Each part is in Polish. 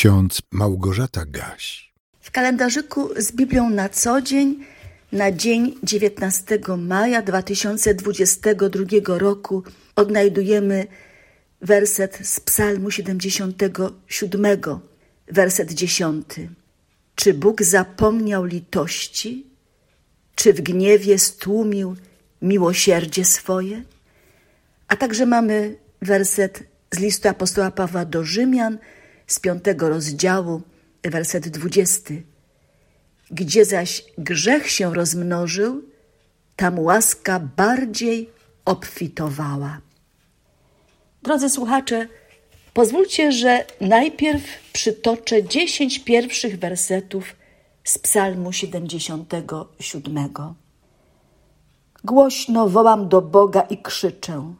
ksiądz Małgorzata Gaś. W kalendarzyku z Biblią na co dzień na dzień 19 maja 2022 roku odnajdujemy werset z Psalmu 77, werset 10. Czy Bóg zapomniał litości? Czy w gniewie stłumił miłosierdzie swoje? A także mamy werset z listu apostoła Pawła do Rzymian z piątego rozdziału, werset dwudziesty. Gdzie zaś grzech się rozmnożył, tam łaska bardziej obfitowała. Drodzy słuchacze, pozwólcie, że najpierw przytoczę dziesięć pierwszych wersetów z Psalmu 77. Głośno wołam do Boga i krzyczę.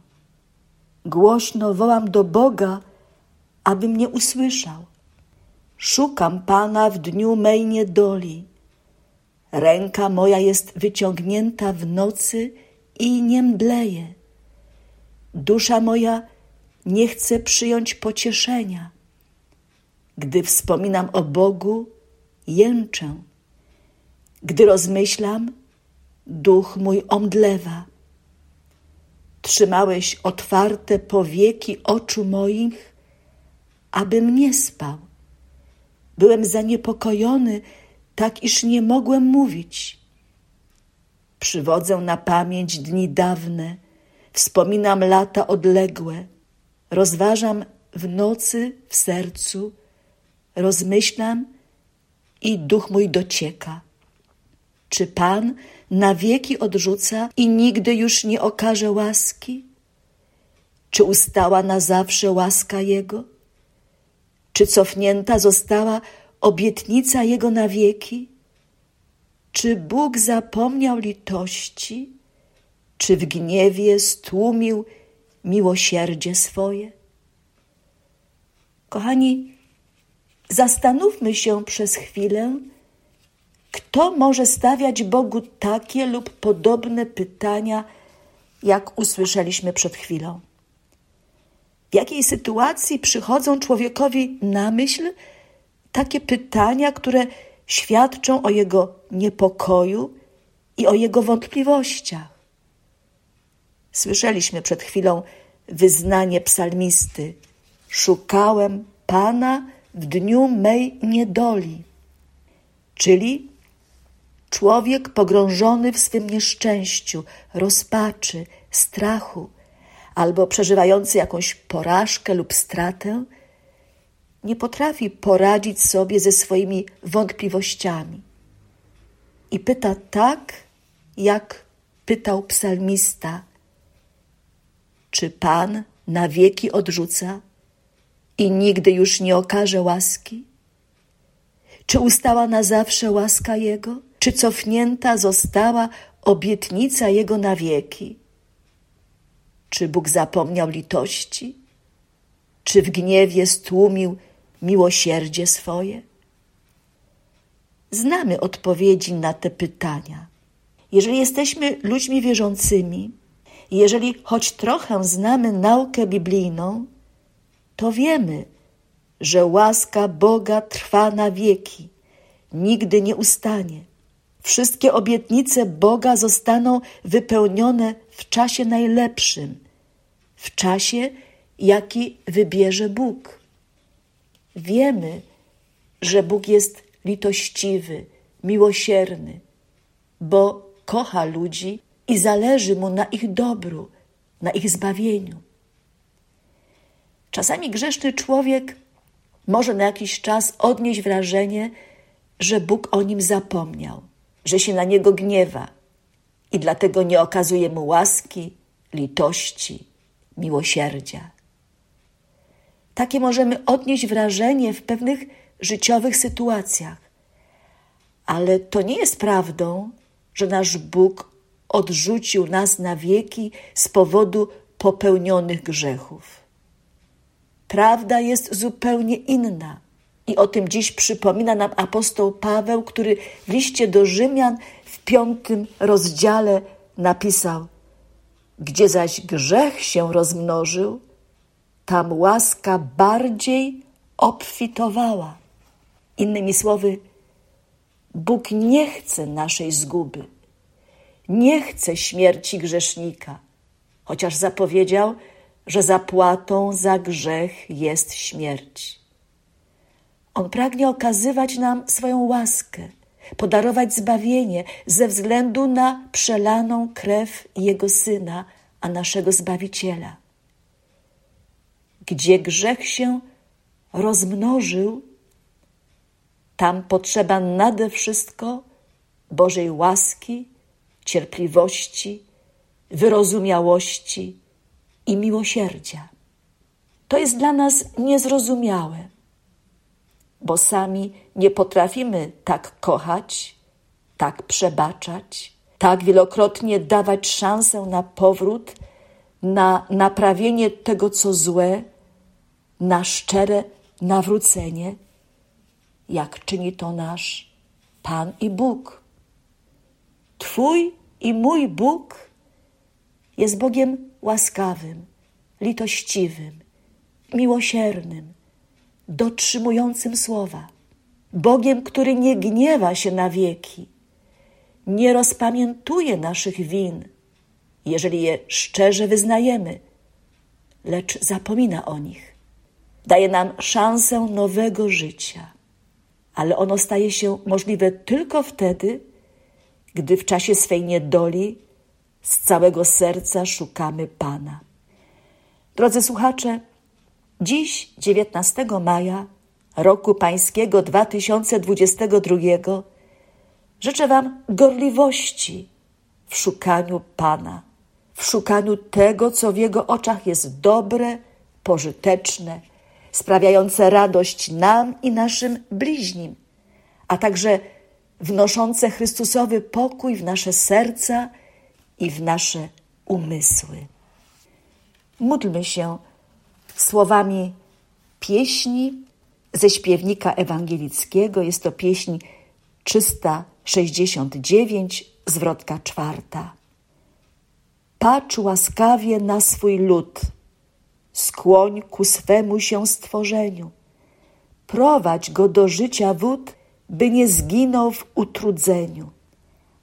Głośno wołam do Boga, aby mnie usłyszał. Szukam Pana w dniu mej niedoli. Ręka moja jest wyciągnięta w nocy i nie mdleje. Dusza moja nie chce przyjąć pocieszenia. Gdy wspominam o Bogu, jęczę. Gdy rozmyślam, duch mój omdlewa. Trzymałeś otwarte powieki oczu moich, abym nie spał. Byłem zaniepokojony, tak iż nie mogłem mówić. Przywodzę na pamięć dni dawne, wspominam lata odległe, rozważam w nocy w sercu, rozmyślam i duch mój docieka. Czy Pan na wieki odrzuca i nigdy już nie okaże łaski? Czy ustała na zawsze łaska Jego? Czy cofnięta została obietnica Jego na wieki? Czy Bóg zapomniał litości? Czy w gniewie stłumił miłosierdzie swoje? Kochani, zastanówmy się przez chwilę, kto może stawiać Bogu takie lub podobne pytania, jak usłyszeliśmy przed chwilą? W jakiej sytuacji przychodzą człowiekowi na myśl takie pytania, które świadczą o jego niepokoju i o jego wątpliwościach? Słyszeliśmy przed chwilą wyznanie psalmisty: Szukałem Pana w dniu mej niedoli, czyli człowiek pogrążony w swym nieszczęściu, rozpaczy, strachu albo przeżywający jakąś porażkę lub stratę, nie potrafi poradzić sobie ze swoimi wątpliwościami. I pyta tak, jak pytał psalmista: Czy Pan na wieki odrzuca i nigdy już nie okaże łaski? Czy ustała na zawsze łaska Jego? Czy cofnięta została obietnica Jego na wieki? Czy Bóg zapomniał litości? Czy w gniewie stłumił miłosierdzie swoje? Znamy odpowiedzi na te pytania. Jeżeli jesteśmy ludźmi wierzącymi, jeżeli choć trochę znamy naukę biblijną, to wiemy, że łaska Boga trwa na wieki, nigdy nie ustanie. Wszystkie obietnice Boga zostaną wypełnione w czasie najlepszym, w czasie, jaki wybierze Bóg. Wiemy, że Bóg jest litościwy, miłosierny, bo kocha ludzi i zależy mu na ich dobru, na ich zbawieniu. Czasami grzeszny człowiek może na jakiś czas odnieść wrażenie, że Bóg o nim zapomniał że się na niego gniewa i dlatego nie okazuje mu łaski, litości, miłosierdzia. Takie możemy odnieść wrażenie w pewnych życiowych sytuacjach, ale to nie jest prawdą, że nasz Bóg odrzucił nas na wieki z powodu popełnionych grzechów. Prawda jest zupełnie inna. I o tym dziś przypomina nam apostoł Paweł, który w liście do Rzymian piątym rozdziale napisał: Gdzie zaś grzech się rozmnożył, tam łaska bardziej obfitowała. Innymi słowy, Bóg nie chce naszej zguby, nie chce śmierci grzesznika, chociaż zapowiedział, że zapłatą za grzech jest śmierć. On pragnie okazywać nam swoją łaskę, podarować zbawienie ze względu na przelaną krew Jego Syna, a naszego Zbawiciela. Gdzie grzech się rozmnożył, tam potrzeba nade wszystko Bożej łaski, cierpliwości, wyrozumiałości i miłosierdzia. To jest dla nas niezrozumiałe, bo sami nie potrafimy tak kochać, tak przebaczać, tak wielokrotnie dawać szansę na powrót, na naprawienie tego, co złe, na szczere nawrócenie, jak czyni to nasz Pan i Bóg. Twój i mój Bóg jest Bogiem łaskawym, litościwym, miłosiernym, dotrzymującym słowa. Bogiem, który nie gniewa się na wieki, nie rozpamiętuje naszych win, jeżeli je szczerze wyznajemy, lecz zapomina o nich. Daje nam szansę nowego życia, ale ono staje się możliwe tylko wtedy, gdy w czasie swej niedoli z całego serca szukamy Pana. Drodzy słuchacze, dziś, 19 maja roku Pańskiego 2022, życzę Wam gorliwości w szukaniu Pana, w szukaniu tego, co w Jego oczach jest dobre, pożyteczne, sprawiające radość nam i naszym bliźnim, a także wnoszące Chrystusowy pokój w nasze serca i w nasze umysły. Módlmy się słowami pieśni ze śpiewnika ewangelickiego. Jest to pieśń 369, zwrotka czwarta. Patrz łaskawie na swój lud, skłoń ku swemu się stworzeniu, prowadź go do życia wód, by nie zginął w utrudzeniu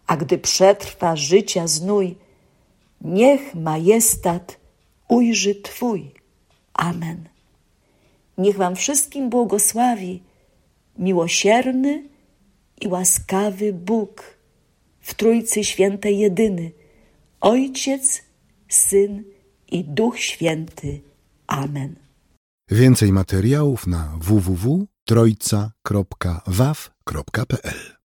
a gdy przetrwa życia znój, niech majestat ujrzy Twój. Amen. Niech Wam wszystkim błogosławi miłosierny i łaskawy Bóg w Trójcy Świętej jedyny, Ojciec, Syn i Duch Święty. Amen. Więcej materiałów na www.trojca.waw.pl